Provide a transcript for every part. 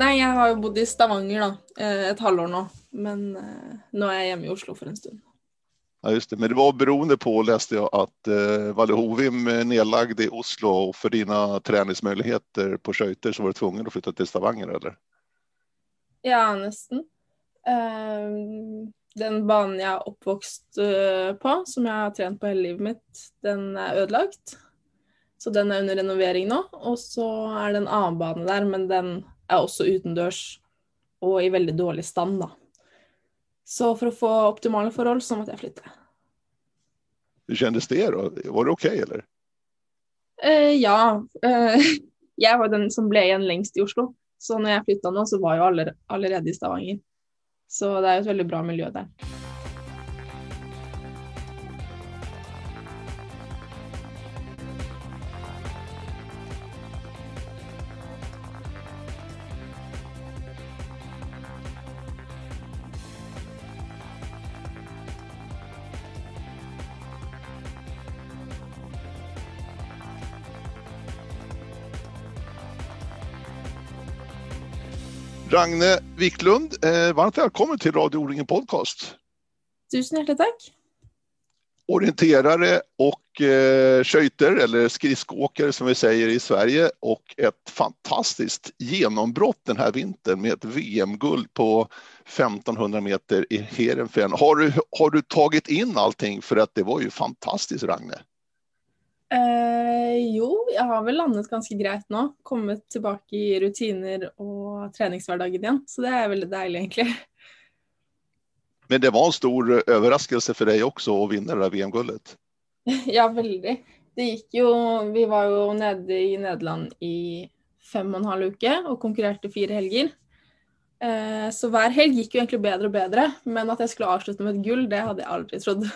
Nei, jeg har bodd i Stavanger da, eh, et halvår nå. Men eh, nå er jeg hjemme i Oslo for en stund. Ja, just det. Men det var beroende på, läste jag, att eh, Valle Hovim är nedlagd i Oslo och för dina träningsmöjligheter på skøyter så var du tvungen att flytta till Stavanger, eller? Ja, nesten. Eh, den banen jeg er oppvokst eh, på, som jeg har trent på hele livet mitt, den er ødelagt. Så den er under renovering nå. Og så er det en annen bane der, men den er også utendørs og i veldig dårlig stand, da. Så for å få optimale forhold, så måtte jeg flytte. Hur kändes det då? Var det okej eller? Eh, ja. Eh, jeg var den som ble igjen lengst i Oslo. Så når jeg flytta nå, så var alle allerede i Stavanger. Så det er jo et veldig bra miljø der. Ragne Wiklund, eh, varmt välkommen till Radio O-ringen Podcast. Tusen hjertelig takk. Orienterare och eh, eller skridskoåkare som vi säger i Sverige och ett fantastiskt genombrott den här vintern med ett VM-guld på 1500 meter i Heerenveen. Har du, har du tagit in allting för att det var ju fantastiskt Ragne? Eh, jo, jeg har vel landet ganske greit nå. Kommet tilbake i rutiner og treningshverdagen igjen. Så det er veldig deilig, egentlig. Men det var en stor överraskelse för dig också att vinna det där VM-guldet. Ja, veldig. Det gikk jo Vi var jo nede i Nederland i fem og en halv uke og konkurrerte fire helger. Eh, så hver helg gikk jo egentlig bedre og bedre, men at jeg skulle avslutte med et gull, det hadde jeg aldri trodd.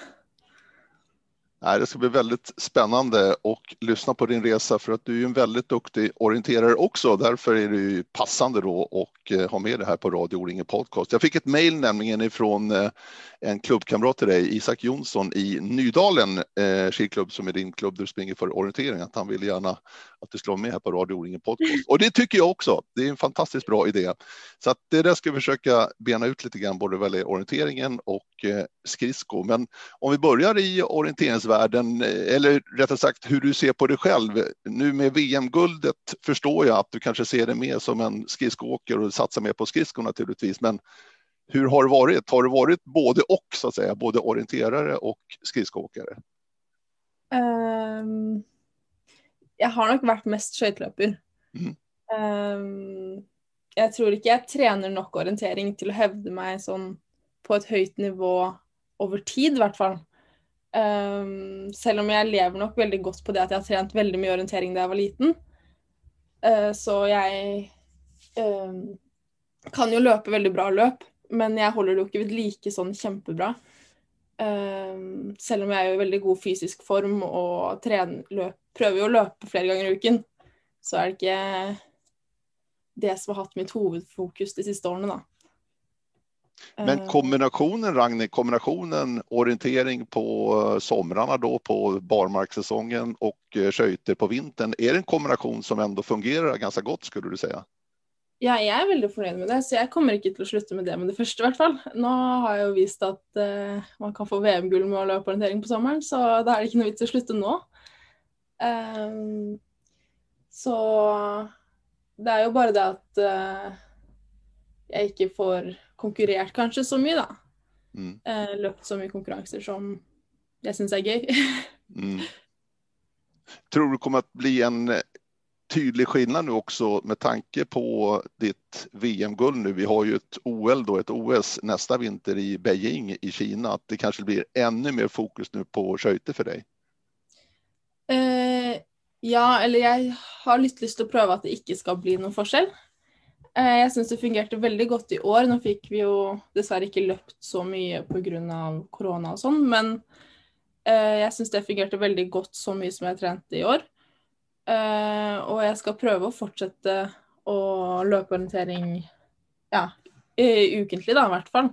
Nej, det ska bli väldigt spännande och lyssna på din resa för att du är en väldigt duktig orienterare också. Därför är det ju passande då och eh, ha med det här på Radio O-ringen Podcast. Jag fick ett mejl nämligen ifrån eh, en klubbkamrat till dig, Isak Jonsson i Nydalen eh, skidklubb som är din klubb där du springer för orientering, att han ville gärna att du skulle vara med här på Radio O-ringen Podcast. Och det tycker jag också. Det är en fantastiskt bra idé. Så att det där ska vi försöka bena ut lite grann, både vad orienteringen och eh, skridsko. Men om vi börjar i orienteringsvärlden, eh, eller rättare sagt hur du ser på dig själv. Nu med VM-guldet förstår jag att du kanske ser det mer som en skridskoåkare och satsar mer på skridskor naturligtvis. Men hur har det varit? Har det varit både och så att säga, både orienterare och skridskoåkare? Ehm, jeg har nok vært mest skøyteløper. Mhm. Ehm, jeg tror ikke jeg trener nok orientering til å hevde meg sånn på et høyt nivå over tid, i hvert fall. Um, selv om jeg lever nok veldig godt på det at jeg har trent veldig mye orientering da jeg var liten. Uh, så jeg um, kan jo løpe veldig bra løp, men jeg holder det jo ikke ved like sånn kjempebra. Um, selv om jeg er jo i veldig god fysisk form og trener, løp, prøver jo å løpe flere ganger i uken, så er det ikke det som har hatt mitt hovedfokus de siste årene, da. Men Eh, kombinationen, Ragnhild, kombinationen orientering på eh, somrarna då på barmarkssäsongen och eh, skøyter på vintern, är det en kombination som ändå fungerar ganska gott skulle du säga? Ja, jeg er veldig fornøyd med det, så jeg kommer til å slutte med det med det første, i hvert fall. Nå har jeg jo vist at eh, man kan få VM-gull med å løpe orientering på sommeren, så da er det ikke noe vits i å slutte nå. Ehm, så det er jo bare det at eh, jeg ikke får konkurrert kanskje så mye, da. Mm. Eh, løpt så mye konkurranser som jeg syns er gøy. Mm. Tror du det kommer att bli en eh, tydlig skillnad nu också med tanke på ditt VM-guld nu? Vi har ju ett OL då, ett OS nästa vinter i Beijing i Kina, att det kanske blir ännu mer fokus nu på skøyter för dig. Eh, ja, eller jeg har litt lyst til å prøve at det ikke skal bli noen forskjell. Eh, jeg syns det fungerte veldig godt i år. Nå fikk vi jo dessverre ikke løpt så mye pga. korona og sånn, men eh, jeg syns det fungerte veldig godt så mye som jeg trente i år. Eh, og jeg skal prøve å fortsette å løpe orientering ja, ukentlig, da, i hvert fall.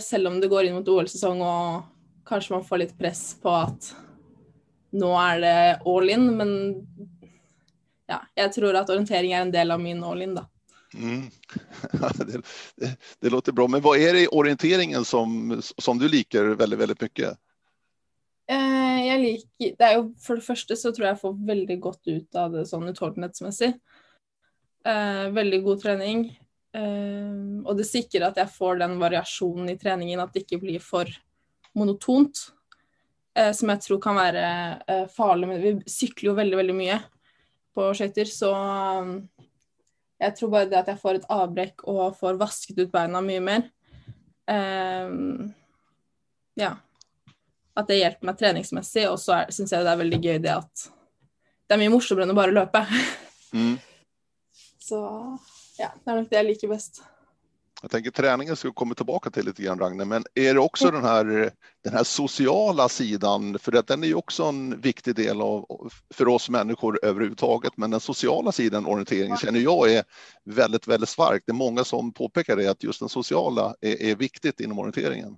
Selv om det går inn mot OL-sesong og kanskje man får litt press på at nå er det all in, men ja, jeg tror at orientering er en del av min all in, da. Mm. det, det, det, låter bra. Men vad är det i orienteringen som, som du liker väldigt, väldigt mycket? Eh, jag liker det är ju, för det första så tror jag jag får väldigt gott ut av det sånn utholdenhetsmessig. Eh, väldigt god träning. Eh, och det säkert att jag får den variationen i träningen att det inte blir för monotont. Eh, som jag tror kan vara eh, vi cyklar ju väldigt, väldigt mycket på skøyter, så um, jeg tror bare det at jeg får et avbrekk og får vasket ut beina mye mer um, Ja at det hjelper meg treningsmessig. Og så syns jeg det er veldig gøy det at det er mye morsommere enn å bare løpe. Mm. Så ja, det er nok det jeg liker best. Jag tänker träningen ska vi komma tillbaka till lite grann Ragne, men är det också mm. den, här, den här sociala sidan, för att den är ju också en viktig del av, för oss människor överhuvudtaget, men den sociala sidan orienteringen känner jag är väldigt, väldigt stark. Det är många som påpekar det, att just den sociala är, är viktigt inom orienteringen.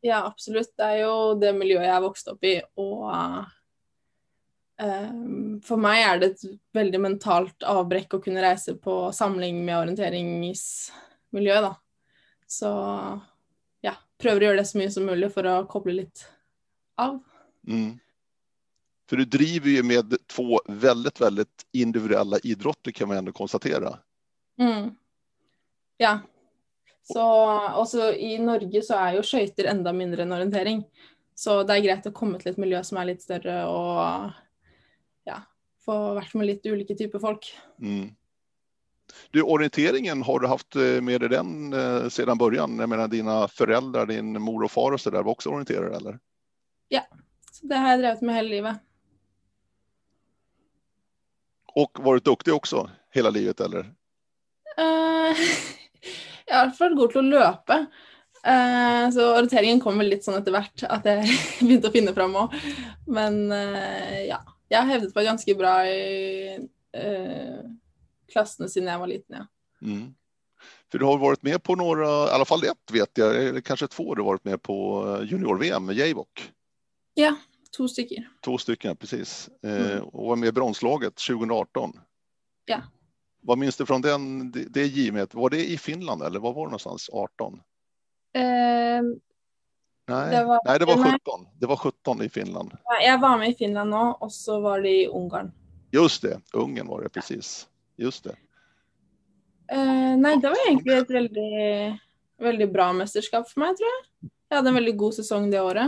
Ja, absolutt. Det er jo det jeg har vokst opp i. Og um, for meg er det et veldig mentalt avbrekk å kunne reise på samling med orienteringsmiljøet, da. Så ja, prøver å gjøre det så mye som mulig for å koble litt av. Mm. För du driver ju med två väldigt, väldigt individuella idrotter kan man ändå konstatera. Mm. Ja, så også i Norge så er jo skøyter enda mindre enn orientering. Så det er greit å komme til et miljø som er litt større og ja, få vært med litt ulike typer folk. Mm. Du, orienteringen, har du haft eh, med dig den eh, sedan början? Jag menar dina föräldrar, din mor och far och så där var också orienterare eller? Ja, så det har jag drivit med hela livet. Och varit duktig också hela livet eller? Uh, Jeg er i hvert fall god til å løpe. Uh, så orienteringen kom vel litt sånn etter hvert at jeg begynte å finne fram òg. Men uh, ja. Jeg har hevdet meg ganske bra i uh, klassene siden jeg var liten, ja. Mm. För du har varit med på några, i alla fall ett vet jag, eller kanske två du har varit med på junior-VM med Jayvok. Ja, två stycken. Två stycken, precis. Mm. och var med i bronslaget 2018. Ja. Vad minns du från den, det, det givet? Var det i Finland eller var var det någonstans? 18? Uh, nej, det var, nej, det var 17. Det var 17 i Finland. Jag var med i Finland nu och så var det i Ungern. Just det, Ungern var det precis. Just det. Uh, nej, det var egentligen ett väldigt, väldigt bra mästerskap för mig tror jag. Jag hade en väldigt god säsong det året.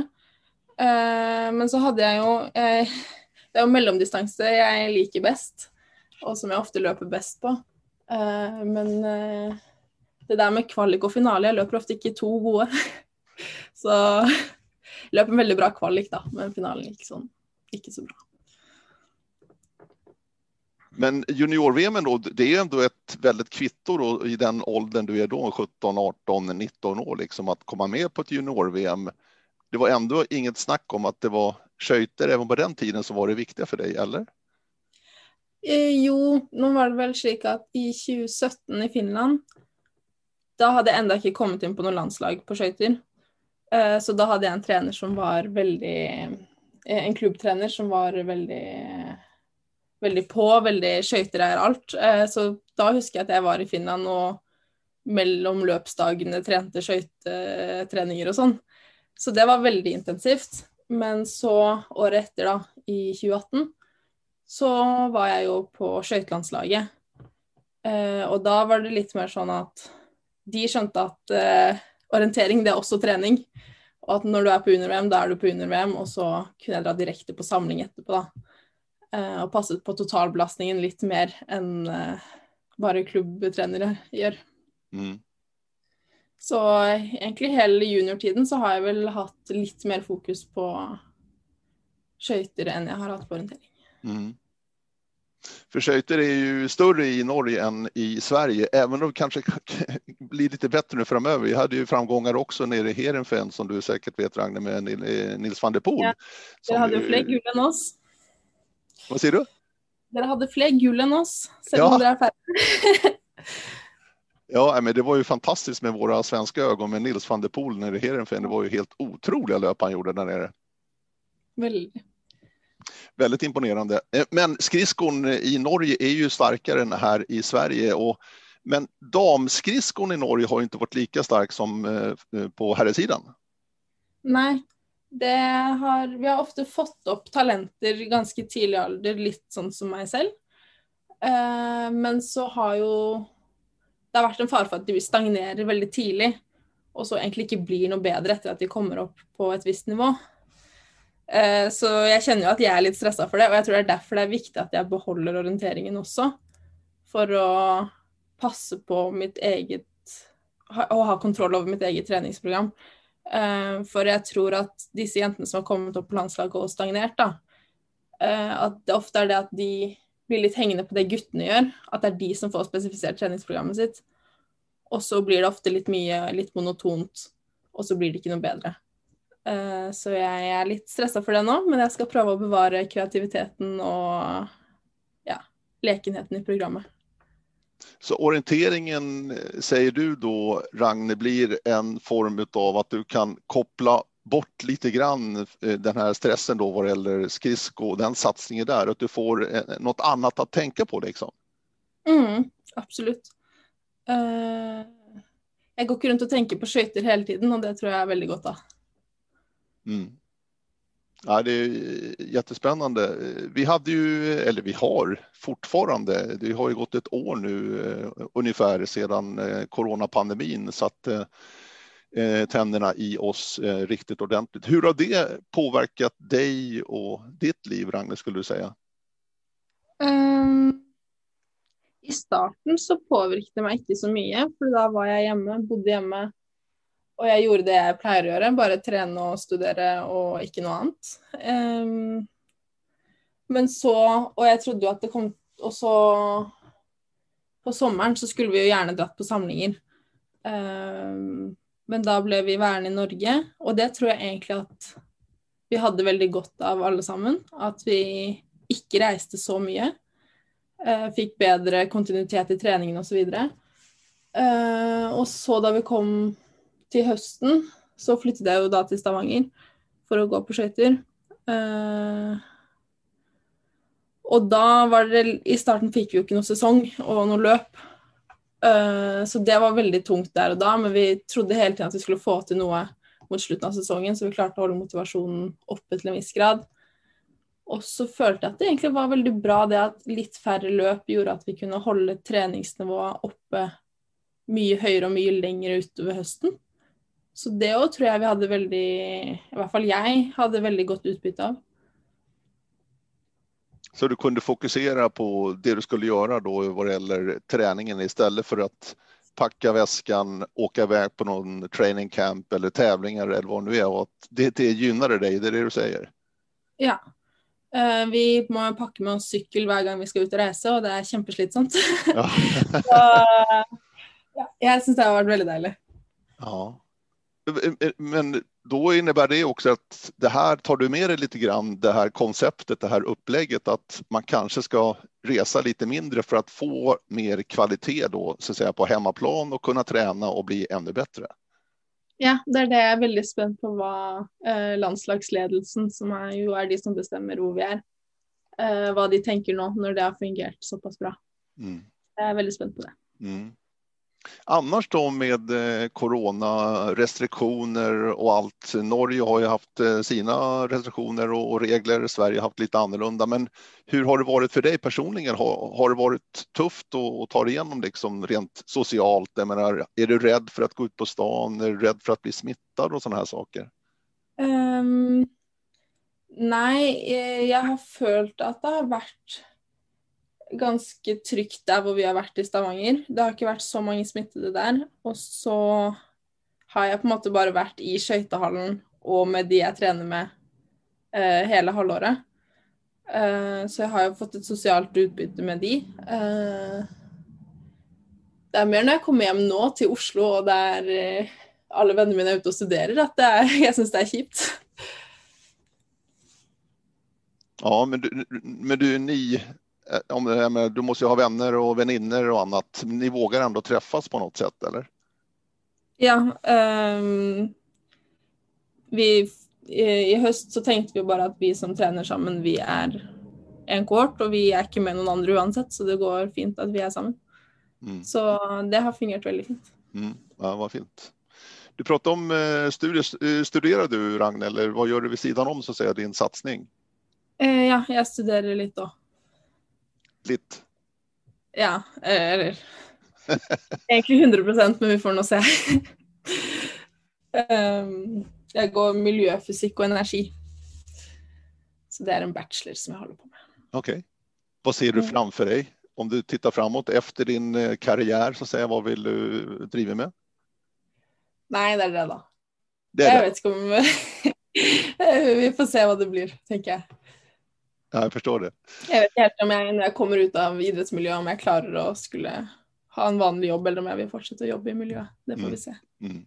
Uh, men så hade jag ju, uh, det är ju mellandistanser jag liker bäst och som jag ofta löper bäst på. Uh, men uh, det där med kvalik och final, jag löper ofta inte två goda. så jag löper en väldigt bra kvalik, då, men finalen gick sån, ikke så bra. Men junior-VM då, det är ändå ett väldigt kvitto då, i den åldern du är då, 17, 18, 19 år, liksom att komma med på ett junior-VM. Det var ändå inget snack om att det var köjter även på den tiden som var det viktiga för dig, eller? Eh, jo, nå var det väl slik att i 2017 i Finland då hade jag ändå inte kommit in på något landslag på skøyter. Eh, så då hade jag en trener som var väldigt, eh, En klubbtränare som var väldigt veldig på, veldig skøyter er alt. Eh, så da husker jeg at jeg var i Finland og mellom løpsdagene trente skøytetreninger og sånn. Så det var veldig intensivt. Men så året etter, da, i 2018, så var jeg jo på skøytelandslaget. Eh, og da var det litt mer sånn at de skjønte at eh, orientering, det er også trening. Og at når du er på under-VM, da er du på under-VM, og så kunne jeg dra direkte på samling etterpå, da. Eh, og passet på totalbelastningen litt mer enn eh, bare klubbtrenere gjør. Mm. Så egentlig hele juniortiden så har jeg vel hatt litt mer fokus på skøyter enn jeg har hatt på orientering. Mm. För skøyter är ju större i Norge än i Sverige, även om det kanske blir lite bättre nu framöver. Vi hade ju framgångar också nere i Heerenveen som du säkert vet Ragne med Nils van der Poel. Ja, dere hade fler guld än oss. Vad säger du? Dere hade fler guld än oss, ja. Ja, men det var ju fantastiskt med våra svenska ögon med Nils van der Poel nere i Heerenveen. Det var ju helt otroliga löp han gjorde där nere. Väldigt. Väldigt imponerande. Eh, men skridskon i Norge är ju starkare än här i Sverige och Men damskridskon i Norge har inte varit lika stark som eh, på herrsidan. Nej, har, vi har ofte fått opp talenter ganske tidlig alder, litt sånn som meg selv. Eh, men så har jo det har vært en fare for at de stagnerer veldig tidlig, og så egentlig ikke blir noe bedre etter at de kommer opp på et visst nivå. Eh, så jeg kjenner jo at jeg er litt stressa for det, og jeg tror det er derfor det er viktig at jeg beholder orienteringen også. For å passe på mitt eget Å ha kontroll over mitt eget treningsprogram. Eh, uh, for jeg tror at disse jentene som har kommet opp på landslaget og stagnert, da, uh, at det ofte er det at de blir litt hengende på det guttene gjør. At det er de som får spesifisert treningsprogrammet sitt. Og så blir det ofte litt mye, litt monotont, og så blir det ikke noe bedre. Uh, så jeg er litt stressa for det nå, men jeg skal prøve å bevare kreativiteten og ja, lekenheten i programmet. Så orienteringen, säger du då, Ragne, blir en form av att du kan koppla bort lite grann eh, den här stressen då vad det gäller skridsko, den satsningen där, att du får eh, något annat att tänka på liksom? Mm, absolut. Uh, jag går runt och tänker på skøyter hela tiden och det tror jag är väldigt gott av. Mm. Ja, det är jättespännande. Vi hade ju, eller vi har fortfarande, det har ju gått ett år nu eh, ungefär sedan eh, coronapandemin satte eh, tänderna i oss riktigt ordentligt. Hur har det påverkat dig och ditt liv, Ragne, skulle du säga? Um, I starten så påverkade det mig inte så mycket, för då var jag hemma, bodde hemma Og jeg gjorde det jeg pleier å gjøre, bare trene og studere og ikke noe annet. Um, ehm, men så Og jeg trodde jo at det kom Og så På sommeren så skulle vi jo gjerne dratt på samlinger. Um, ehm, men da ble vi værende i Norge, og det tror jeg egentlig at vi hadde veldig godt av alle sammen. At vi ikke reiste så mye. Uh, ehm, fikk bedre kontinuitet i treningen osv. Og, uh, og så da vi kom til høsten, så flyttet jeg jo da til Stavanger for å gå på skøyter. Uh, og da var det I starten fikk vi jo ikke noe sesong og noe løp. Uh, så det var veldig tungt der og da, men vi trodde hele tiden at vi skulle få til noe mot slutten av sesongen, så vi klarte å holde motivasjonen oppe til en viss grad. Og så følte jeg at det egentlig var veldig bra det at litt færre løp gjorde at vi kunne holde treningsnivået oppe mye høyere og mye lenger utover høsten. Så det òg tror jeg vi hadde veldig I hvert fall jeg hadde veldig godt utbytte av. Så du kunde fokusera på det du skulle göra då vad det gäller träningen istället för att packa väskan, åka iväg på någon training camp eller tävlingar eller vad nu är och att det, det gynnade dig, det är det du säger? Ja. Uh, vi må pakke med oss sykkel hver gang vi skal ut og reise, og det er kjempeslitsomt. Ja. Så, ja, jeg syns det har vært veldig deilig. Ja. Men då innebär det också att det här tar du med dig lite grann, det här konceptet, det här upplägget att man kanske ska resa lite mindre för att få mer kvalitet då, så att säga, på hemmaplan och kunna träna och bli ännu bättre. Ja, det är det jag är väldigt spänd på vad eh, landslagsledelsen, som är ju är de som bestämmer hur vi är, eh, vad de tänker nu när det har fungerat så pass bra. Mm. Jag är väldigt spänd på det. Mm. Annars då med eh, coronarestriktioner och allt. Norge har ju haft eh, sina restriktioner och regler. Sverige har haft lite annorlunda. Men hur har det varit för dig personligen? Har, har det varit tufft att, ta dig igenom liksom rent socialt? Jag menar, är du rädd för att gå ut på stan? Är du rädd för att bli smittad och sådana här saker? Um, nej, eh, jag har följt att det har varit ganske trygt der hvor vi har vært i Stavanger. Det har ikke vært så mange smittede der. Og så har jeg på en måte bare vært i skøytehallen og med de jeg trener med eh, uh, hele halvåret. Uh, så jeg har jo fått et sosialt utbytte med de. Uh, det er mer når jeg kommer hjem nå til Oslo og der alle vennene mine er ute og studerer, at er, jeg syns det er kjipt. Ja, men du, men du, ni ny om, du måste ju ha vänner och väninnor och annat. Ni vågar ändå träffas på något sätt, eller? Ja. Um, vi, i, I höst så tänkte vi bara att vi som tränar sammen, vi är en kohort, och vi är inte med någon andra oavsett, så det går fint att vi är samman. Mm. Så det har fungert veldig fint. Mm. Ja, vad fint. Du pratade om eh, studier. Eh, studerar du Ragne, eller vad gör du vid sidan om så att säga, din satsning? Eh, ja, jag studerar lite då. Lite? Ja, eller egentligen 100 procent, men vi får nog se. um, jag går miljöfysik och energi. Så det är en bachelor som jag håller på med. Okej. Okay. Vad ser du mm. framför dig? Om du tittar framåt efter din eh, karriär, så säga, vad vill du driva med? Nej, det är det då. Det är jag det. vet inte om... vi får se vad det blir, tänker jag. Ja, jag förstår det. Jag vet inte om jag när jag kommer ut av idrottsmiljö om jag klarar att skulle ha en vanlig jobb eller om jag vill fortsätta jobba i miljö. Det får mm. vi se. Mm.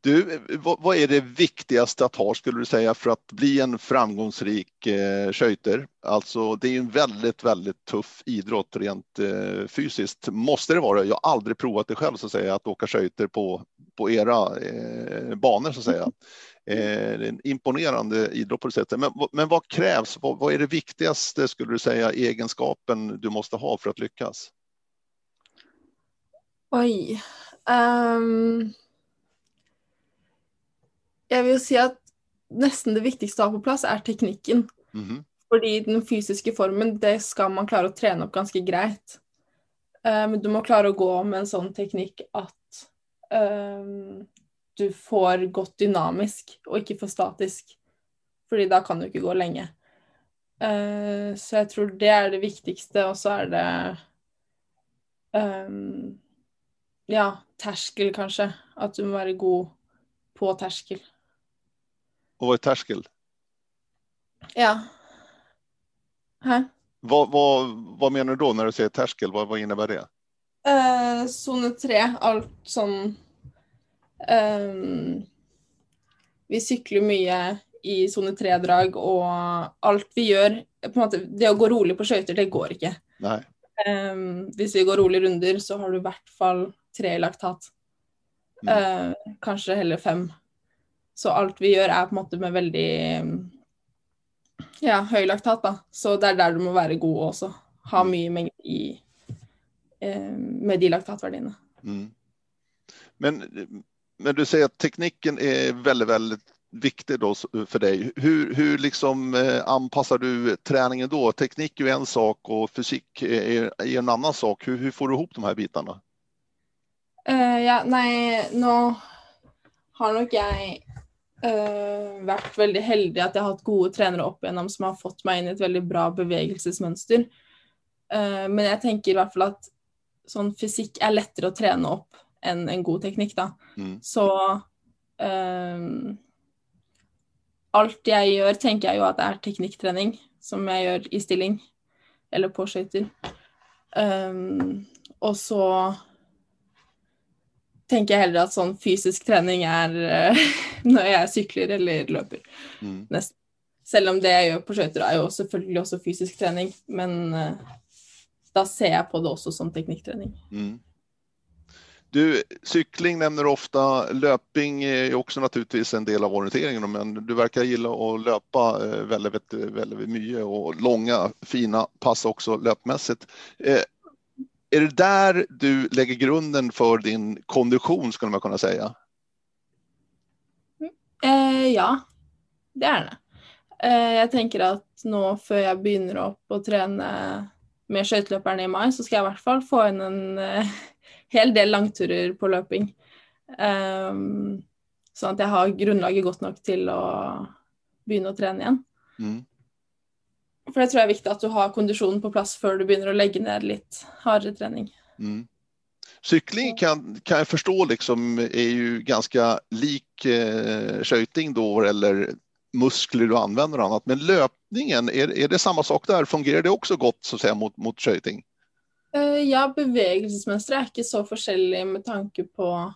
Du, vad, är det viktigaste att ha skulle du säga för att bli en framgångsrik eh, sköjter? Alltså det är en väldigt, väldigt tuff idrott rent eh, fysiskt. Måste det vara? Jag har aldrig provat det själv så att säga, att åka sköjter på, på era eh, banor så att säga. Eh, det är en imponerande idrott på det sättet. Men, men vad krävs? Vad, vad är det viktigaste skulle du säga egenskapen du måste ha för att lyckas? Oj. Um jeg vil jo si at nesten det viktigste å ha på plass er teknikken. Mm -hmm. Fordi den fysiske formen, det skal man klare å trene opp ganske greit. Men du må klare å gå med en sånn teknikk at uh, du får gått dynamisk og ikke for statisk. Fordi da kan du ikke gå lenge. Uh, så jeg tror det er det viktigste, og så er det um, Ja, terskel, kanskje. At du må være god på terskel. Och vad är terskel? Ja. Vad, vad, vad menar du då när du säger terskel? Vad, vad innebär det? Eh, zone 3, allt som um, Vi cyklar mycket i zone 3-drag, och allt vi gör på en måte, Det att gå roligt på skøyter, det går inte. Nej. Um, om vi går roliga runder, så har du i hvert fall tre i laktat. Mm. Uh, kanske heller fem. Så alt vi gjør, er på en måte med veldig ja, høy laktat, da. Så det er der du må være god også. Ha mm. mye mengde i eh, med de laktatverdiene. Mm. Men, men du säger att tekniken är väldigt, väldigt viktig då för dig. Hur, hur liksom eh, anpassar du träningen då? Teknik är en sak och fysik är, är en annan sak. Hur, hur, får du ihop de här bitarna? Uh, ja, nej, nå har nog jag uh, vært veldig heldig at jeg har hatt gode trenere opp igjennom som har fått meg inn i et veldig bra bevegelsesmønster. Uh, men jeg tenker i hvert fall at sånn fysikk er lettere å trene opp enn en god teknikk, da. Mm. Så uh, alt jeg gjør, tenker jeg jo at det er teknikktrening, som jeg gjør i stilling eller på skøyter. Um, og så tenker jeg heller at sånn fysisk trening er uh, når jeg sykler eller løper. Mm. Selv om det jeg gjør på skøyter er jo selvfølgelig også fysisk trening, men uh, da ser jeg på det också som teknikkträning. Mm. Du, cykling nämner du ofta, löpning är också naturligtvis en del av orienteringen, men du verkar gilla att löpa eh, väldigt, väldigt mycket och långa fina pass också löpmässigt är det där du lägger grunden för din kondition skulle man kunna säga? Eh, ja, det är det. Eh, jag tänker att nu för jag börjar upp och träna med skøyteløperne i maj så ska jag i alla fall få in en eh, hel del långturer på löpning. Um, så att jag har grundlaget gott nog till att börja träna igen. Mm. For det tror jag är viktigt att du har konditionen på plats før du börjar lägga ner lite hårdare träning. Mm. Cykling kan, kan jag förstå liksom är ju ganska lik eh, då eller muskler du använder och annat. Men löpningen, är, är det samma sak där? Fungerar det också gott så att säga mot, mot skøyting? Uh, eh, ja, bevegelsesmönster är inte så olika med tanke på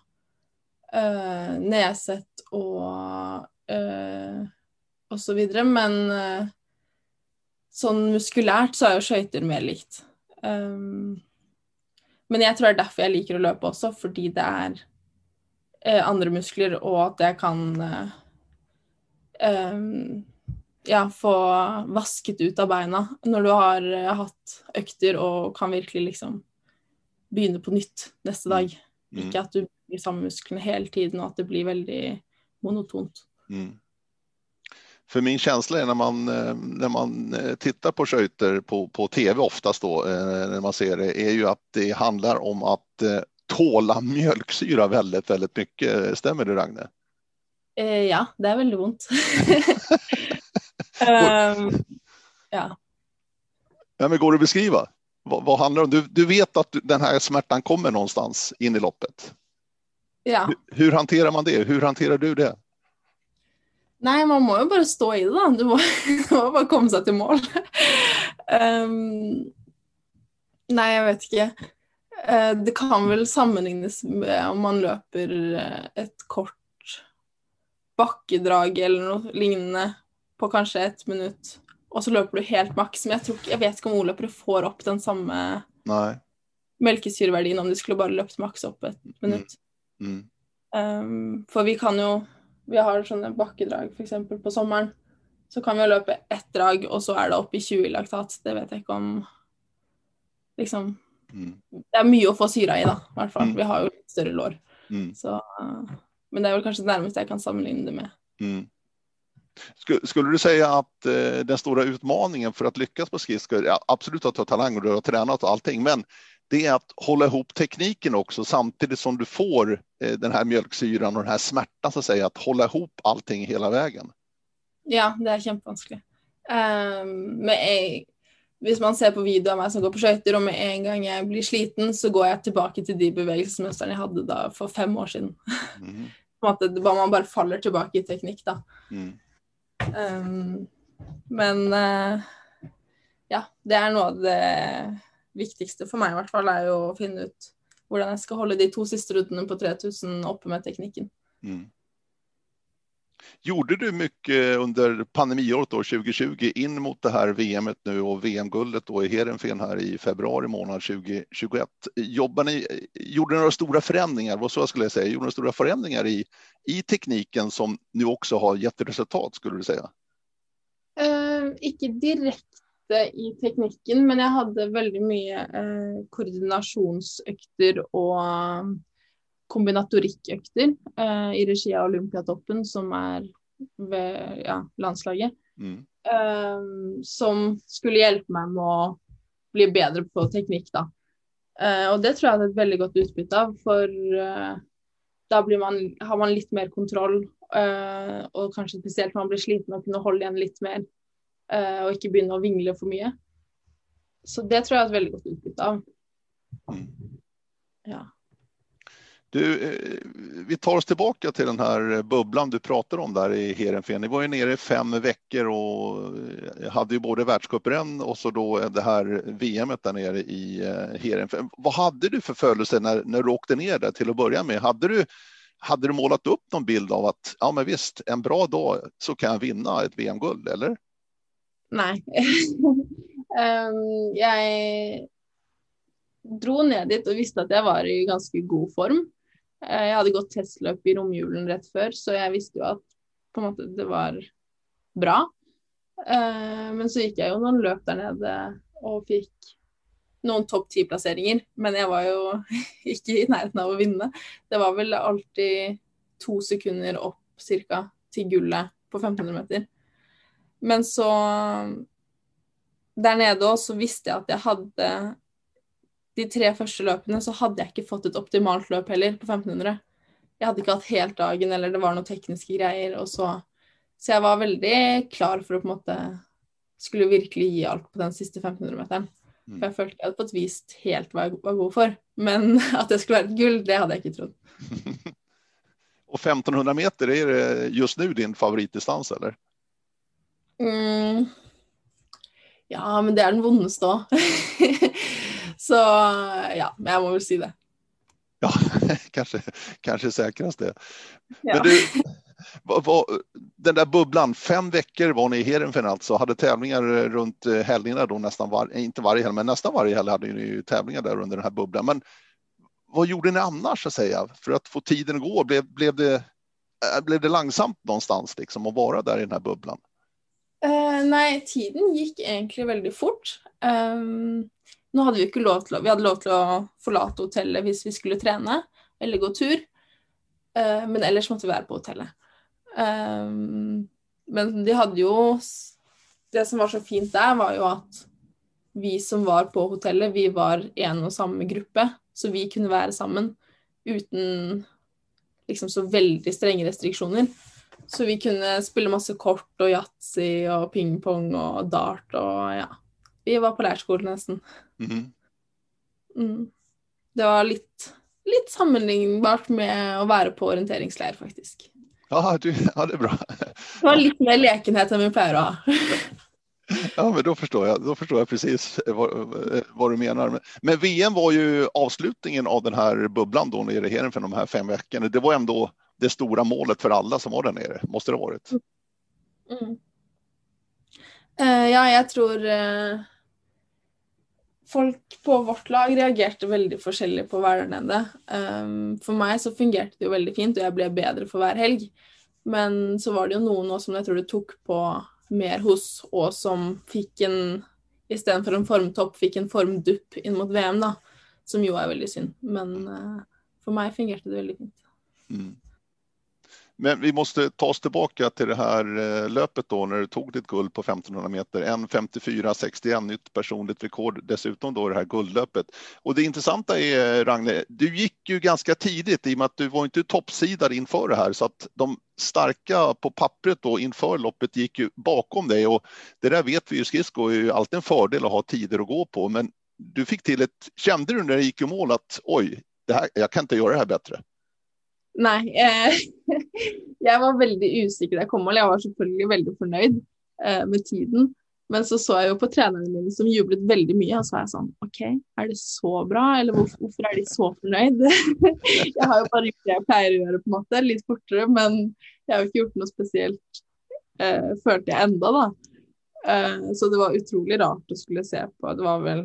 eh, uh, nedsätt och, uh, och så vidare. Men uh, sånn muskulært så er jo skøyter mer likt. Um, men jeg tror det er derfor jeg liker å løpe også, fordi det er uh, andre muskler, og at jeg kan uh, ja, få vasket ut av beina når du har eh, hatt økter og kan virkelig liksom begynne på nytt neste dag. Mm. Ikke at du bruker samme musklene hele tiden, og at det blir veldig monotont. Mm. För min känsla är när man, eh, när man eh, tittar på skøyter på, på tv oftast då, när man ser det, är ju att det handlar om att tåla mjölksyra väldigt, väldigt mycket. Stämmer det Ragne? Eh, ja, det är väldigt ont. um, ja. ja. Men går det att beskriva? Vad, vad handlar om? Du, du vet att den här smärtan kommer någonstans in i loppet. Ja. Hur, hur hanterar man det? Hur hanterar du det? Nej, man må jo bare stå i det. Du må, du må bare komme seg til mål. Um, nei, jeg vet ikke. Uh, det kan vel sammenlignes med om man løper eh, et kort bakkedrag eller noe lignende på kanskje ett minutt, og så løper du helt maks. Men jeg, tror, jeg vet ikke om O-løpere får opp den samme Nei. melkesyreverdien om de skulle bare løpt maks opp et minutt. Mm. Um, for vi kan jo Vi har sånne bakkedrag f.eks. på sommeren. Så kan vi løpe ett drag, og så er det opp i 20 i laktat. Det vet jeg ikke om Liksom Mm. Det er mye å få syra i, da. I hvert fall. Mm. Vi har jo litt større lår. Mm. Så uh, Men det er vel kanskje det nærmeste jeg kan sammenligne det med. Mm. Skulle, du säga att eh, den stora utmaningen för att lyckas på skridskor, ja, absolut att du har talang och du har tränat och allting, men det är att hålla ihop tekniken också samtidigt som du får eh, den här mjölksyran och den här smärtan så att säga, att hålla ihop allting hela vägen. Ja, det er kjempevanskelig. Um, hvis man ser på video av meg som går på skøyter, og med en gang jeg blir sliten, så går jeg tilbake til de bevegelsesmønstrene jeg hadde da for fem år siden. Mm. Bare- Man bare faller tilbake i teknikk, da. Mm. Um, men eh, ja, det er noe av det viktigste for meg i hvert fall, er jo å finne ut hvordan jeg skal holde de to siste rundene på 3000 oppe med teknikken. Mm. Gjorde du mycket under pandemiåret då, 2020 in mot det här VMet nu och VM-guldet då i Heerenveen här i februari månad 2021? Jobbar ni, gjorde ni några stora förändringar, vad så jag säga, gjorde ni stora förändringar i, i tekniken som nu också har gett resultat skulle du säga? Eh, inte direkt eh, i tekniken, men jag hade väldigt mycket eh, koordinationsökter och kombinatorikkøkter eh, i regi av Olympiatoppen, som er ved ja, landslaget. Mm. eh, som skulle hjelpe meg med å bli bedre på teknikk, da. Eh, og det tror jeg hadde et veldig godt utbytte av, for eh, da blir man, har man litt mer kontroll, eh, og kanskje spesielt når man blir sliten og kunne holde igjen litt mer, eh, og ikke begynne å vingle for mye. Så det tror jeg har et veldig godt utbytte av. Mm. Ja. Du, eh, vi tar oss tillbaka till den här bubblan du pratar om där i Heerenveen. Ni var ju nere i fem veckor och eh, hade ju både världscuprenn och så då eh, det här VMet där nere i Heerenveen. Vad hade du för födelse när, när du åkte ner där till att börja med? Hade du, hade du målat upp någon bild av att ja, men visst, en bra dag så kan jag vinna ett VM-guld, eller? Nej, um, jag drog ner dit och visste att jag var i ganska god form. Eh, jeg hadde gått testløp i romjulen rett før, så jeg visste jo at på en måte det var bra. Eh, men så gikk jeg jo noen løp der nede og fikk noen topp ti-plasseringer. Men jeg var jo ikke i nærheten av å vinne. Det var vel alltid to sekunder opp cirka til gullet på 1500 meter. Men så Der nede òg så visste jeg at jeg hadde de tre første løpene så hadde jeg ikke fått et optimalt løp heller på 1500. Jeg hadde ikke hatt helt dagen, eller det var noen tekniske greier. Og så, så jeg var veldig klar for å på en måte skulle virkelig gi alt på den siste 1500-meteren. For jeg følte jeg hadde fått vist helt hva jeg var god for. Men at det skulle være et gull, det hadde jeg ikke trodd. Och 1500 meter, är det just nu din favoritdistans eller? Mm. Ja, men det er den vondeste òg. så ja, men jeg må vel si det. Ja, kanske, kanske säkrast det. Ja. Men du, vad, vad, den där bubblan, fem veckor var ni i Heerenveen alltså, hade tävlingar runt eh, helgerna då nästan var, inte varje helg, men nästan varje helg hade ni ju tävlingar där under den här bubblan. Men vad gjorde ni annars så att säga för att få tiden att gå? Blev, blev, det, eh, blev det långsamt någonstans liksom att vara där i den här bubblan? Eh, nei, tiden gikk egentlig veldig fort. Um, Nå hadde vi ikke lov til å Vi hadde lov til å forlate hotellet hvis vi skulle trene eller gå tur. Uh, men ellers måtte vi være på hotellet. Um, men de hadde jo Det som var så fint der, var jo at vi som var på hotellet, vi var en og samme gruppe. Så vi kunne være sammen uten liksom så veldig strenge restriksjoner. Så vi kunne spille masse kort og yatzy og pingpong og dart og ja. Vi var på leirskole nesten. Mm. Mm. Det var litt, litt, sammenlignbart med å være på orienteringsleir, faktisk. Ja, du, ja, det är bra. Det var lite mer lekenhet än vi pleier å ha. Ja, men då förstår jag, då förstår jag precis vad, vad, du menar. Men VM var ju avslutningen av den här bubblan då nere i Heren för de här fem veckorna. Det var ändå det stora målet för alla som var där nere, måste det ha varit? Mm. Uh, ja, jag tror uh, folk på vårt lag reagerte veldig forskjellig på å der nede. Um, for meg så fungerte det jo veldig fint, og jeg ble bedre for hver helg. Men så var det jo noen også som jeg tror det tok på mer hos, og som fikk en Istedenfor en formtopp, fikk en formdupp inn mot VM, da. Som jo er veldig synd. Men eh, uh, for meg fungerte det veldig fint. Mm. Men vi måste ta oss tillbaka till det här eh, löpet då när du tog ditt guld på 1500 meter. 1.54,61 nytt personligt rekord dessutom då det här guldlöpet. Och det intressanta är Ragne, du gick ju ganska tidigt i och med att du var inte toppsidad inför det här så att de starka på pappret då inför loppet gick ju bakom dig och det där vet vi ju skridsko är ju alltid en fördel att ha tider att gå på men du fick till ett, kände du när det gick i mål att oj, det här, jag kan inte göra det här bättre? Nei. Eh, jeg var veldig usikker da jeg kom mål. Jeg var selvfølgelig veldig fornøyd eh, med tiden. Men så så jeg jo på trenerne mine som jublet veldig mye, og så var jeg sånn OK, er det så bra, eller hvorfor, hvorfor er de så fornøyd? jeg har jo bare gjort det jeg pleier å gjøre, på en måte, litt fortere, men jeg har jo ikke gjort noe spesielt, eh, følte jeg enda, da. Eh, så det var utrolig rart å skulle se på. Det var vel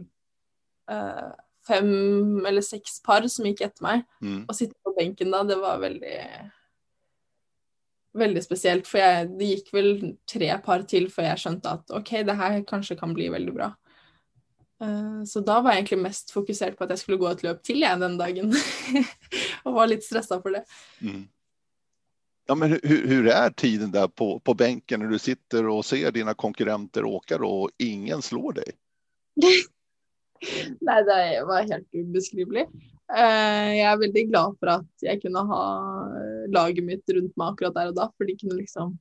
eh, fem eller seks par som gikk etter meg. Mm. Å sitte på benken da, det var veldig Veldig spesielt. For jeg, det gikk vel tre par til før jeg skjønte at OK, det her kanskje kan bli veldig bra. Uh, så da var jeg egentlig mest fokusert på at jeg skulle gå et løp til jeg den dagen. og var litt stressa for det. Mm. Ja, men hur, hur, är tiden där på, på bänken när du sitter och ser dina konkurrenter åka och ingen slår dig? Nei, det var helt ubeskrivelig. Eh, jeg er veldig glad for at jeg kunne ha eh, laget mitt rundt meg akkurat der og da, for de kunne liksom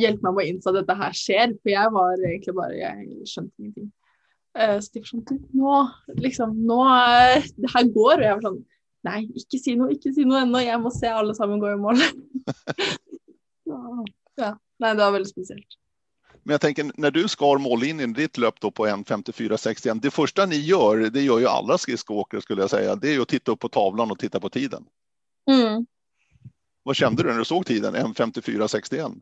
hjelpe meg med å innse at dette her skjer. For jeg var egentlig bare Jeg skjønte ingenting. Eh, så de var sånn Nå, liksom, nå Det her går. Og jeg var sånn Nei, ikke si noe, ikke si noe ennå. Jeg må se alle sammen gå i mål. ja. Nei, det var veldig spesielt. Men jag tänker när du skar mållinjen, ditt löp då på 1.54,61, det första ni gör, det gör ju alla skridskoåkare skulle jag säga, det är ju att titta upp på tavlan och titta på tiden. Mm. Vad kände du när du såg tiden, 1.54,61?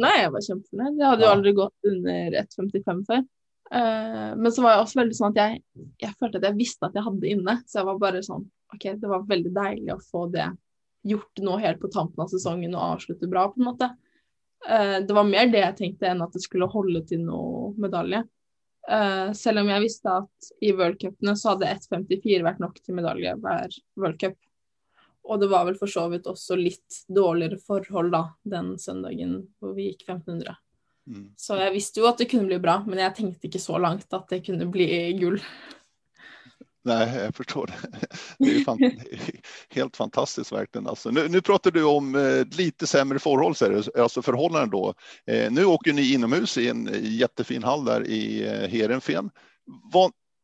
Nej, jag var kjempeförnøyd. Jeg hadde jo aldri gått under 1,55 før. Uh, men så var jeg også veldig sånn at jeg, jeg følte at jeg visste at jeg hadde inne. Så jeg var bare sånn OK, det var veldig deilig å få det gjort nå helt på tampen av sesongen og avslutte bra, på en måte. Uh, det var mer det jeg tenkte enn at det skulle holde til noe medalje. Uh, selv om jeg visste at i worldcupene så hadde 1,54 vært nok til medalje hver worldcup. Og det var vel for så vidt også litt dårligere forhold da, den søndagen hvor vi gikk 1500. Mm. Så jeg visste jo at det kunne bli bra, men jeg tenkte ikke så langt at det kunne bli gull. Nej, jag förstår det. Det är fan, helt fantastiskt verkligen. Alltså, nu, nu pratar du om eh, lite sämre förhållanden, alltså förhållanden då. Eh, nu åker ni inomhus i en jättefin hall där i eh, Heerenveen.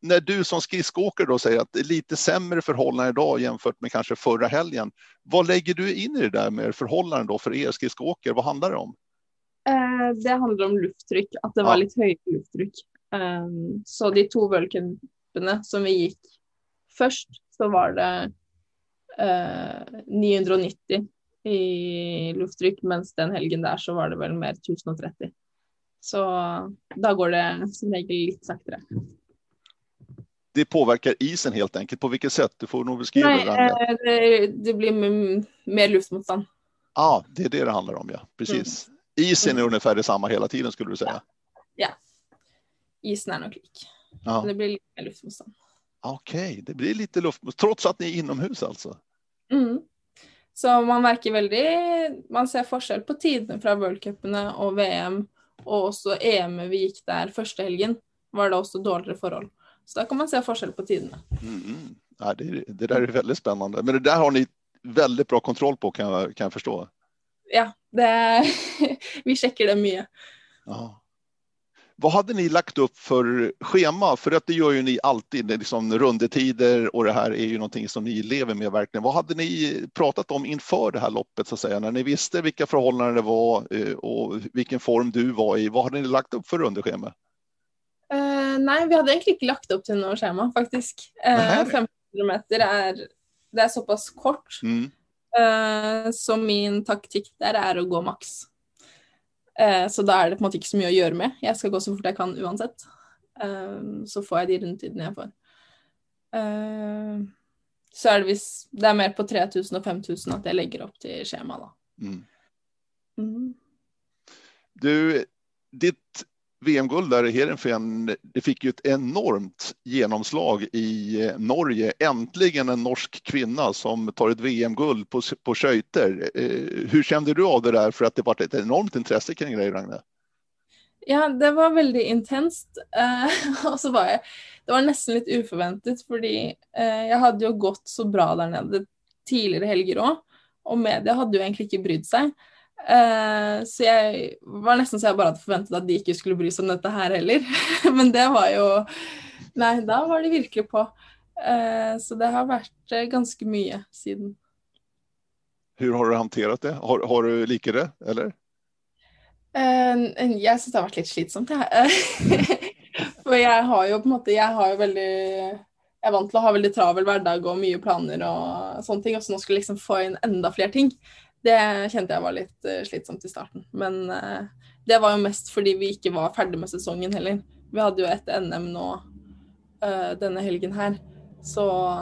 när du som skridskoåkare då säger att det är lite sämre förhållanden idag jämfört med kanske förra helgen. Vad lägger du in i det där med förhållanden då för er skridskoåkare? Vad handlar det om? Eh, det handlar om lufttryck, att det var ja. lite högt lufttryck. Um, så de två Vulcan løpene som vi gikk først, så var det eh, 990 i lufttrykk, mens den helgen der så var det vel mer 1030. Så da går det som regel litt saktere. Det påverkar isen helt enkelt. På vilket sätt? Du får nog beskriva Nej, det. Det, det blir mer luftmotstånd. Ja, ah, det är det det handlar om, ja. Precis. Mm. Isen är ungefär detsamma hela tiden skulle du säga? Ja. ja. Isen är nog lik. Ja. Det blir lite luftmotstånd. Okej, okay, det blir lite luftmotstånd trots att ni är inomhus alltså? Mm. Så man märker väldigt, man ser forskjell på tidene fra worldcupene och VM och också EM vi gick där första helgen, var det också dåligare förhåll. Så där kan man se forskjell på tiderna. Mm. Ja, det, det, där är väldigt spännande. Men det där har ni väldigt bra kontroll på kan jag, kan jag förstå. Ja, det, vi checkar det mycket. Ja. Vad hade ni lagt upp för schema? För att det gör ju ni alltid, liksom rundetider och det här är ju någonting som ni lever med verkligen. Vad hade ni pratat om inför det här loppet så att säga? När ni visste vilka förhållanden det var eh, och vilken form du var i. Vad hade ni lagt upp för rundeschema? Uh, nej, vi hade egentligen inte lagt upp till något schema faktiskt. Uh, 50 kilometer är, det är så pass kort. Mm. Uh, så min taktik där är att gå max. Uh, så då är det på något inte så mycket att göra med. Jag ska gå så fort jag kan oavsett. Uh, så får jag de rundtidene jag får. så är det, vis, det är mer på 3000 och 5000 att jag lägger upp till schema då. Mm. Mm. Du, ditt VM-guld där i Heerenveen, det fick ju ett enormt genomslag i eh, Norge. Äntligen en norsk kvinna som tar ett VM-guld på, på skøyter. Eh, hur kände du av det där för att det var ett enormt intresse kring dig, Ragne? Ja, det var väldigt intenst. Uh, och så var jag, det var nästan lite oförväntat för uh, jag hade ju gått så bra där nere tidigare helger också och media hade ju egentligen inte brytt sig. Uh, så jag var nästan så jag bara hade förväntat att de inte skulle bry sig om detta här heller. Men det var ju, nej, då var det verkligen på. Uh, så det har varit uh, ganska mycket sedan. Hur har du hanterat det? Har, har du likat det eller? jag syns det har varit lite slitsamt det här. För jag har ju på något jag har ju väldigt jag är vant till att ha väldigt travel vardag och mycket planer och sånt ting. Och så nu skulle liksom få in ända fler ting. Det kände jag var lite uh, slitsamt i starten. Men uh, det var ju mest för vi inte var färdiga med säsongen heller. Vi hade ju ett NM nu uh, denna helgen här. Så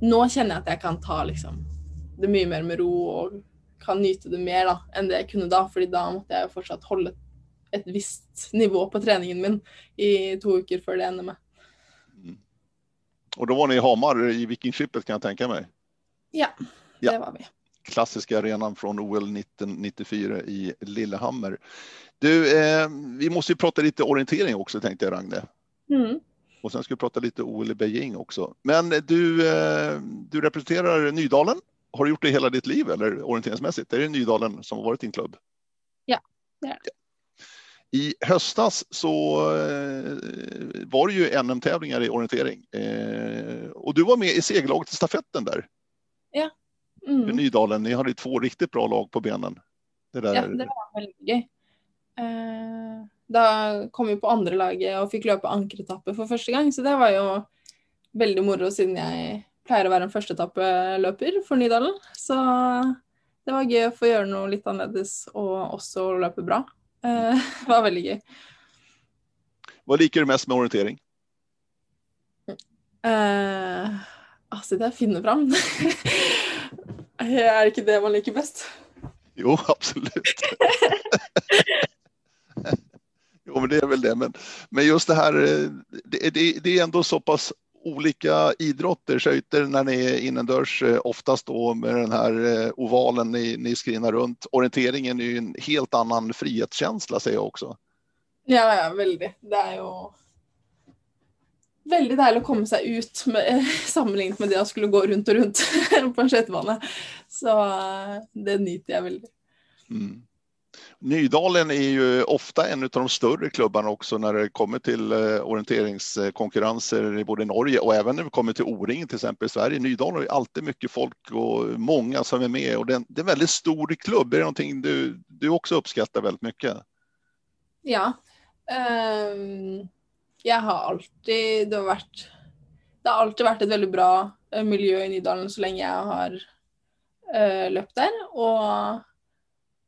nu känner jag att jag kan ta liksom, det mycket mer med ro och kan njuta det mer då, än det jag kunde då. För då måste jag fortsatt hålla ett visst nivå på träningen min i två veckor för det NM. Mm. Och då var ni i Hamar i Vikingskipet kan jag tänka mig? Ja, det ja. var vi klassiska arenan från OL 1994 i Lillehammer. Du, eh, vi måste ju prata lite orientering också tänkte jag Ragne. Mm. Och sen ska vi prata lite OL i Beijing också. Men du, eh, du representerar Nydalen. Har du gjort det hela ditt liv eller orienteringsmässigt? Är det Nydalen som har varit din klubb? Ja, det är det. I höstas så eh, var det ju NM-tävlingar i orientering eh, och du var med i segerlaget i stafetten där. Ja, Mm. Nydalen, ni hade två riktigt bra lag på benen. Det där... Ja, det var väldigt gøy. Eh, da kom vi på andra laget och fick löpa ankeretappe för första gången, så det var ju väldigt moro siden jag pleier å være en førstetappeløper for Nydalen. Så det var gøy att få göra något lite annorlunda och också löpa bra. Eh, det var väldigt gøy. Vad liker du mest med orientering? Uh, altså, det er å finne fram. Är inte det man liker bäst? Jo, absolut. jo, men det är väl det. Men, men just det här, det, det, det är ändå så pass olika idrotter, skøyter när ni är innendörs, eh, oftast då med den här eh, ovalen ni, ni skrinar runt. Orienteringen är ju en helt annan frihetskänsla säger jag också. Ja, ja väldigt. Det är ju väldigt härligt att komma sig ut med, sammanlignet med det att skulle gå runt och runt på en skøytebane. Så eh, det nyter jag väldigt. Mm. Nydalen är ju ofta en av de större klubbarna också när det kommer till eh, orienteringskonkurrenser i både Norge och även när det kommer till O-ring till exempel i Sverige. Nydalen har ju alltid mycket folk och många som är med och det är en, det är en väldigt stor klubb. Är det någonting du, du också uppskattar väldigt mycket? Ja. Um jag har alltid, det har varit, det har alltid varit ett väldigt bra eh, miljö i Nydalen så länge jag har uh, löpt där. Och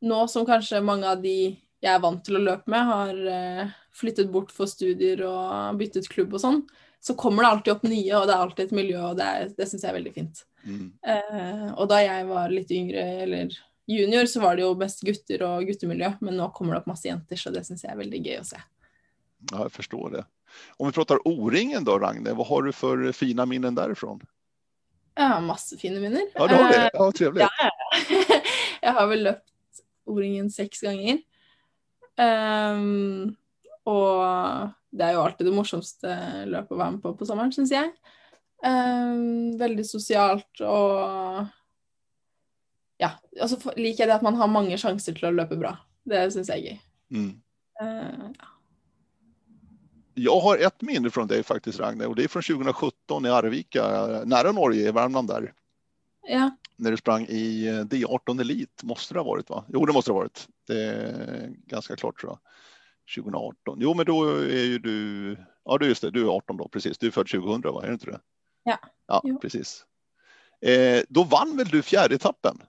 nu som kanske många av de jag är van till att löpa med har uh, flyttat bort för studier och bytt klubb och sånt, så kommer det alltid upp nya och det är alltid ett miljö och det, det syns jag är väldigt fint. Mm. Uh, och då jag var lite yngre eller junior så var det ju mest gutter och guttemiljö, men nu kommer det upp massa jenter så det syns jag är väldigt kul att se. Ja, jag förstår det. Om vi pratar O-ringen då, Ragne, vad har du för fina minnen därifrån? Jag har massor fina minnen. Ja, du har det? Ja, trevligt. Ja, jag har väl löpt O-ringen sex gånger. Um, og det er jo alltid det morsomste løpet å være med på på sommeren, syns jeg. Um, veldig sosialt og Ja, og så liker det at man har mange sjanser til å løpe bra. Det syns jeg er gøy. Mm. Uh, ja. Jag har ett minne från dig faktiskt, Ragne, och det är från 2017 i Arvika, nära Norge, i Värmland där. Ja. När du sprang i eh, D18 Elit, måste det ha varit va? Jo, det måste det ha varit. Det är ganska klart tror jag. 2018. Jo, men då är ju du, ja du just det, du är 18 då, precis. Du är född 2000 va, är det inte det? Ja. Ja, jo. precis. Eh, då vann väl du fjärde etappen?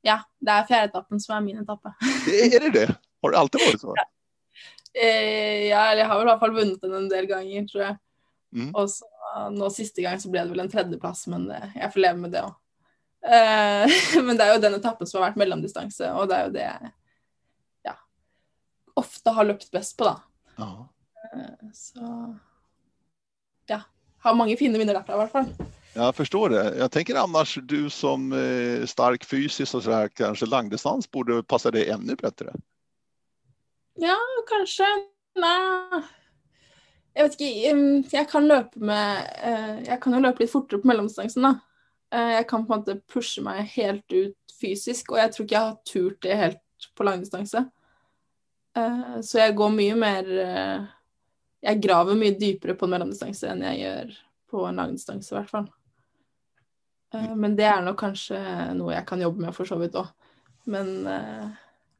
Ja, det är fjärde etappen som är min etapp. är det det? Har det alltid varit så? Ja. Eh, ja, jeg har vel i hvert fall vunnet den en del ganger, tror jeg. Mm. Og så nå siste gang så ble det vel en tredjeplass, men det, jeg får leve med det òg. Eh, men det er jo den etappen som har vært mellomdistanse, og det er jo det jeg ja, ofte har løpt best på, da. Eh, så ja. Har mange fine minner derfra, i hvert fall. Jag förstår det. Jag tänker annars du som eh, stark fysiskt och så här, kanske langdistans borde passa dig ännu bättre. Ja, kanskje. Nei Jeg vet ikke. Jeg kan løpe med eh, Jeg kan jo løpe litt fortere på mellomdistansen, da. Eh, jeg kan på en måte pushe meg helt ut fysisk, og jeg tror ikke jeg har turt det helt på langdistanse. Eh, så jeg går mye mer Jeg graver mye dypere på en mellomdistanse enn jeg gjør på en langdistanse, i hvert fall. Men det er nok kanskje noe jeg kan jobbe med for så vidt òg. Men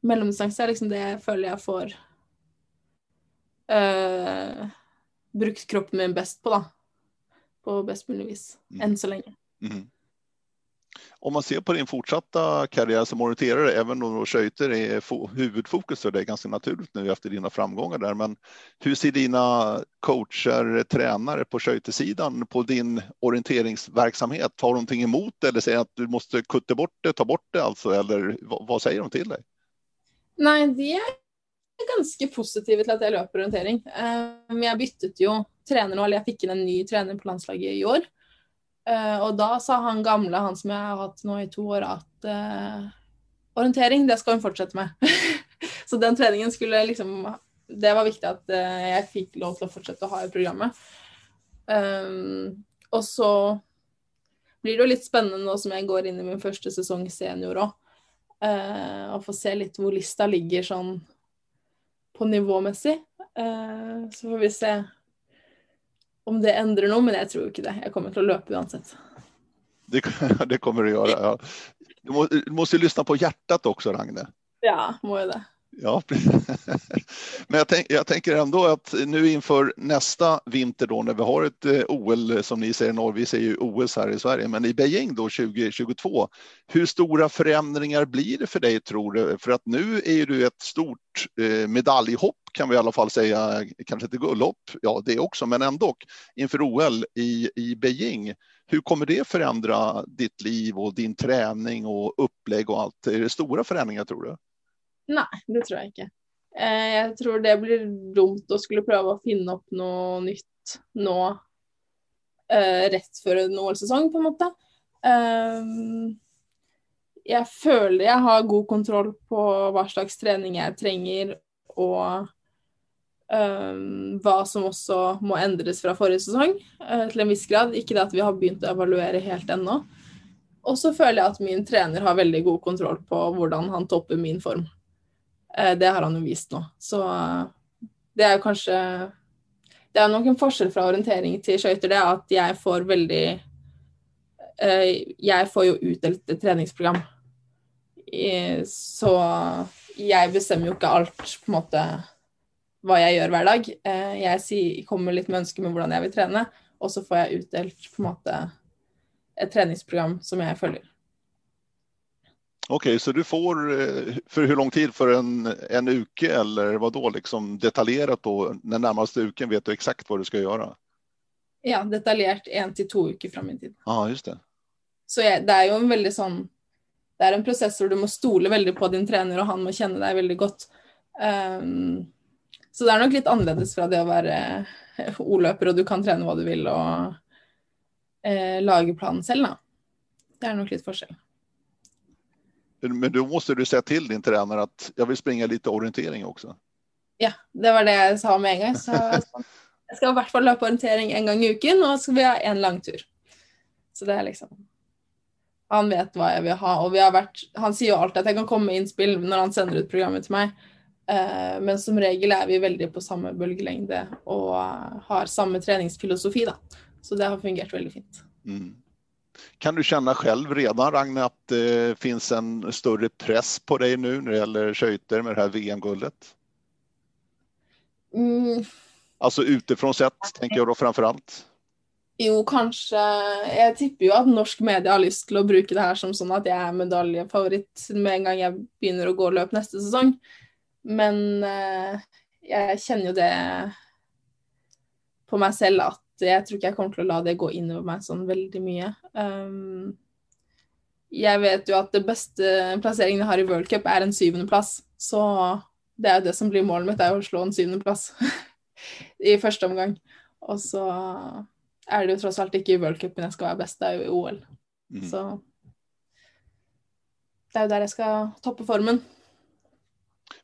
mellomdistanse er liksom det jeg føler jeg får uh, brukt kroppen min bäst på, da. På bäst mulig vis. Mm. Än så länge. Mm. Om man ser på din fortsatta karriär som orienterare, även om skøyter är huvudfokus för dig ganska naturligt nu efter dina framgångar där, men hur ser dina coacher, tränare på skøytesidan på din orienteringsverksamhet? Tar de någonting emot eller säger att du måste kutta bort det, ta bort det alltså, eller vad säger de till dig? Nej, de er ganske positive til at jeg løper orientering. Um, ehm, jeg byttet jo trener nå, eller jeg fikk inn en ny trener på landslaget i år. Uh, og da sa han gamle, han som jeg har hatt nå i to år, at uh, orientering, det skal hun fortsette med. så den treningen skulle liksom Det var viktig at uh, jeg fikk lov til å fortsette å ha i programmet. Um, og så blir det jo litt spennende nå som jeg går inn i min første sesong senior òg. Uh, og få se litt hvor lista ligger sånn på nivåmessig. Uh, så får vi se om det endrer noe, men jeg tror ikke det. Jeg kommer til å løpe uansett. Det, det kommer du göra, ja. Du, må, du måste lyssna på hjärtat också, Ragne. Ja, må ju det. Ja, men jag, tänk, jag, tänker ändå att nu inför nästa vinter då när vi har ett eh, OL som ni säger Norge, vi säger ju OS här i Sverige, men i Beijing då 2022. Hur stora förändringar blir det för dig tror du? För att nu är du ett stort eh, medaljhopp kan vi i alla fall säga, kanske inte guldhopp, ja det också, men ändå inför OL i, i Beijing. Hur kommer det förändra ditt liv och din träning och upplägg och allt? Är det stora förändringar tror du? Nei, det tror jeg ikke. Eh, jeg tror det blir dumt å skulle prøve å finne opp noe nytt nå eh, rett før en OL-sesong, på en måte. Eh, jeg føler jeg har god kontroll på hva slags trening jeg trenger, og hva ehm, som også må endres fra forrige sesong, eh, til en viss grad. Ikke det at vi har begynt å evaluere helt ennå. Og så føler jeg at min trener har veldig god kontroll på hvordan han topper min form. Eh, det har han jo vist nå. Så eh, det er jo kanskje Det er nok en forskjell fra orientering til skøyter, det er at jeg får veldig eh, Jeg får jo utdelt et treningsprogram. Så jeg bestemmer jo ikke alt, på en måte, hva jeg gjør hver dag. Eh, jeg kommer litt med ønsker med hvordan jeg vil trene, og så får jeg utdelt på en måte et treningsprogram som jeg følger. Okej, okay, så du får eh, för hur lång tid? För en, en uke eller vad då? Liksom detaljerat då? Den närmaste uken vet du exakt vad du ska göra? Ja, detaljerat en till två uker fram i tid. Ja, ah, just det. Så det är ju en väldigt sån, det är en process där du måste stole väldigt på din tränare och han måste känna dig väldigt gott. Um, Så det er nok litt annerledes fra det å være O-løper, og du kan trene hva du vil og eh, lage planen selv, da. Det er nok litt forskjell. Men då måste du säga till din tränare att jag vill springa lite orientering också. Ja, det var det jeg sa med en gang. Så jeg skal i hvert fall løpe orientering en gang i uken, og så skal vi ha en langtur. Så det er liksom Han vet hva jeg vil ha, og vi har vært Han sier jo alltid at jeg kan komme med innspill når han sender ut programmet til meg, eh, men som regel er vi veldig på samme bølgelengde og har samme treningsfilosofi, da. Så det har fungert veldig fint. Mm. Kan du känna själv redan, Ragne, att det finns en större press på dig nu när det gäller skøyter med det här VM-guldet? Mm, Alltså utifrån sett, tänker jag då framför allt. jo, kanskje Jeg tipper jo at norsk medie har lyst å bruke det her som sånn at jeg er medaljefavoritt med en jeg begynner å gå løp neste sesong. Men eh, jeg kjenner jo det på meg selv at jeg tror ikke jeg kommer til å la det gå innover meg sånn veldig mye. Um, jeg vet jo at det beste plasseringen jeg har i World Cup, er en syvendeplass. Så det er jo det som blir målet mitt, er å slå en syvendeplass i første omgang. Og så er det jo tross alt ikke i World Cupen jeg skal være best, det er jo i OL. Mm. Så det er jo der jeg skal toppe formen.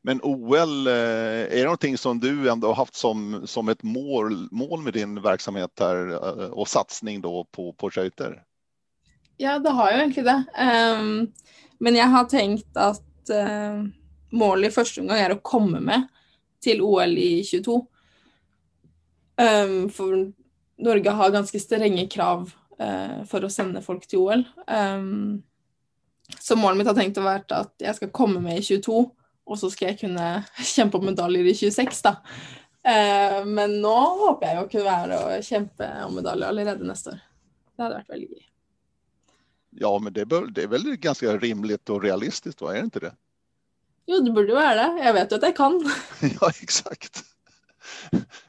Men OL, eh, är det någonting som du ändå har haft som, som ett mål, mål med din verksamhet här eh, och satsning då på, på skøyter? Ja, det har jag egentligen det. Um, men jag har tänkt att uh, målet i första omgången är att komma med till OL i 22. Um, ehm, för Norge har ganska stränga krav uh, för att sända folk till OL. Um, ehm, så målet mitt har tänkt att vara att jag ska komma med i 22, og så skal jeg kunne kjempe om medaljer i 26, da. Eh, men nå håper jeg jo å kunne være og kjempe om medalje allerede neste år. Det hadde vært veldig gøy. Ja, men det, bör, det är väl ganska rimligt och realistiskt, va? är det inte det? Jo, det burde jo være det. Jeg vet jo at jeg kan. Ja, exakt.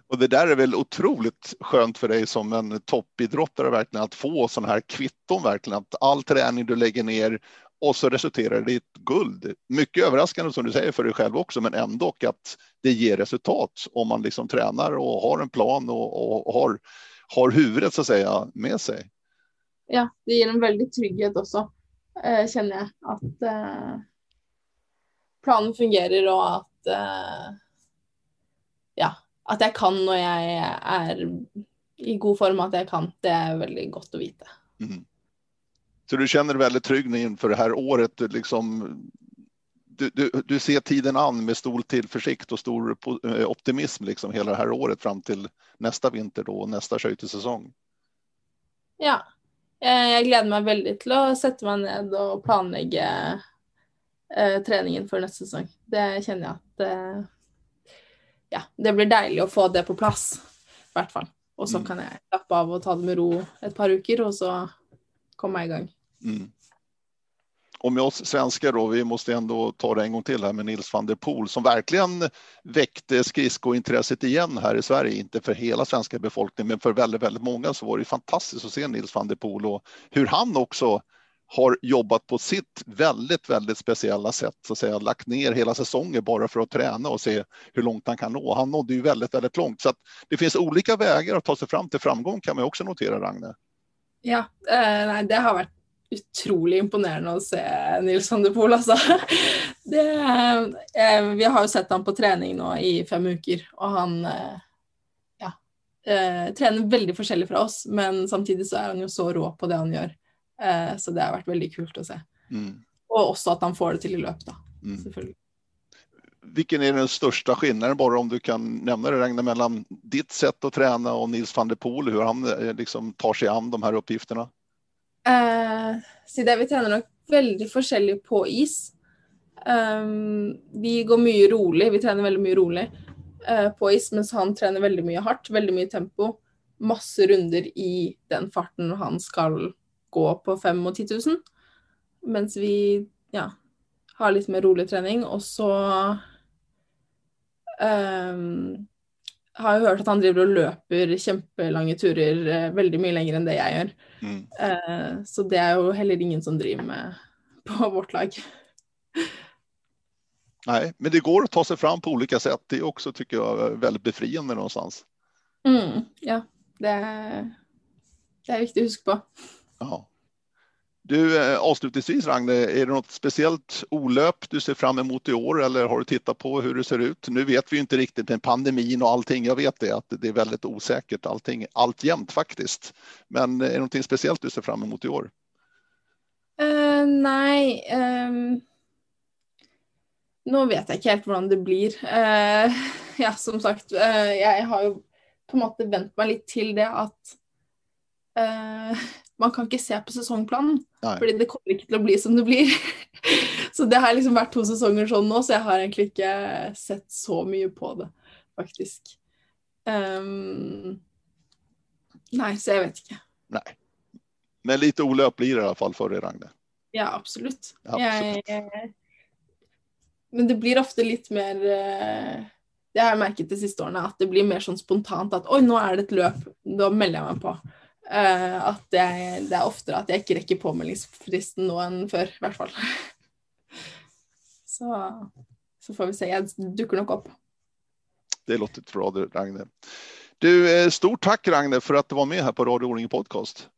Och det där är väl otroligt skönt för dig som en toppidrottare verkligen att få sådana här kvitton verkligen. Att all träning du lägger ner och så resulterar det i ett guld. Mycket överraskande som du säger för dig själv också, men ändå att det ger resultat om man liksom tränar och har en plan och, och har, har huvudet så att säga med sig. Ja, det gir en veldig trygghet også, eh, kjenner jeg. At eh, planen fungerer, og at eh, Ja, at jeg kan når jeg er i god form, at jeg kan. Det er veldig godt å vite. Mm. Så du känner dig väldigt trygg inför det här året. Du, liksom, du, du, du ser tiden an med stor tillförsikt och stor eh, optimism liksom hela det här året fram till nästa vinter då, och nästa skøytesäsong. Ja. Eh, Jeg gleder meg veldig til å sette meg ned og planlegge eh, treningen for neste sesong. Det kjenner jeg at eh, Ja, det blir deilig å få det på plass, i hvert fall. Og så Mm. kan jeg slappe av og ta det med ro et par uker, og så komme jeg i gang. Mm. Och med oss svenskar då, vi måste ändå ta det en gång till här med Nils van der Poel som verkligen väckte skridskointresset igen här i Sverige. Inte för hela svenska befolkningen, men för väldigt, väldigt många så var det fantastiskt att se Nils van der Poel och hur han också har jobbat på sitt väldigt, väldigt speciella sätt, så att säga, lagt ner hela säsonger bara för att träna och se hur långt han kan nå. Han nådde ju väldigt, väldigt långt, så att det finns olika vägar att ta sig fram till framgång kan man också notera, Ragne. Ja, eh, det har varit utrolig imponerende å se Nils van der Poel, altså. Det, eh, vi har jo sett ham på trening nå i fem uker, og han eh, ja, eh, trener veldig forskjellig fra oss, men samtidig så er han jo så rå på det han gjør. Eh, så det har vært veldig kult å se. Mm. Og også at han får det til i løp, da. Mm. Selvfølgelig. Vilken är den största skillnaden, bara om du kan nämna det, Ragnar, mellan ditt sätt att träna och Nils van der Poel, hur han eh, liksom tar sig an de här uppgifterna? Eh, så vi trener nok veldig forskjellig på is. Um, vi går mye rolig, vi trener veldig mye rolig eh, på is, mens han trener veldig mye hardt, veldig mye tempo. Masse runder i den farten han skal gå på 5 og 10 000. Mens vi ja, har litt mer rolig trening. Og så um, har jeg hørt at han driver og løper kjempelange turer eh, veldig mye lenger enn det jeg gjør. Mm. Eh, så det er jo heller ingen som driver med på vårt lag. Nej, men det går att ta sig fram på olika sätt. Det är också, tycker jag, väldigt befriande någonstans. Mm, ja, det är, det är viktigt att huska på. Ja. Du, eh, avslutningsvis Ragne, är det något speciellt olöp du ser fram emot i år eller har du tittat på hur det ser ut? Nu vet vi inte riktigt med pandemin och allting. Jag vet det att det är väldigt osäkert allting alltjämt faktiskt. Men är det någonting speciellt du ser fram emot i år? Uh, nej. Um, nå vet jeg ikke helt hvordan det blir. Uh, ja, som sagt, uh, jeg har jo på en måte vent meg litt til det at man kan ikke se på sesongplanen. Nei. Fordi det kommer ikke til å bli som det blir. så det har liksom vært to sesonger sånn nå, så jeg har egentlig ikke sett så mye på det, faktisk. Um, nei, så jeg vet ikke. Nei. Men lite olöp blir det i alla fall för dig, Ragne. Ja, absolut. absolut. Jag, men det blir ofta lite mer eh, Det har jag märkt de sista åren, att det blir mer sånn spontant att oj, nu är det ett löp, då melder jag mig på. Uh, att det är, det er oftere att jag inte räcker påmeldingsfristen nå enn før, i hvert fall. så, så får vi se. Jag dukker nog upp. Det låter bra, Ragne. Du, eh, stort tack Ragne för att du var med här på Radio Åringe Podcast.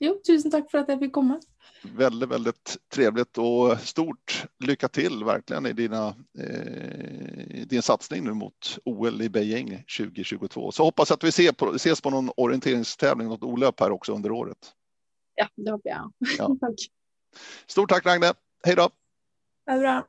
Jo, tusen tack för att jag fick komma. Väldigt, väldigt trevligt och stort lycka till verkligen i dina, eh, din satsning nu mot OL i Beijing 2022. Så hoppas att vi ser på, ses på någon orienteringstävling, något olöp här också under året. Ja, det hoppas jag. Ja. tack. Stort tack Ragne. Hej då. Ha det bra.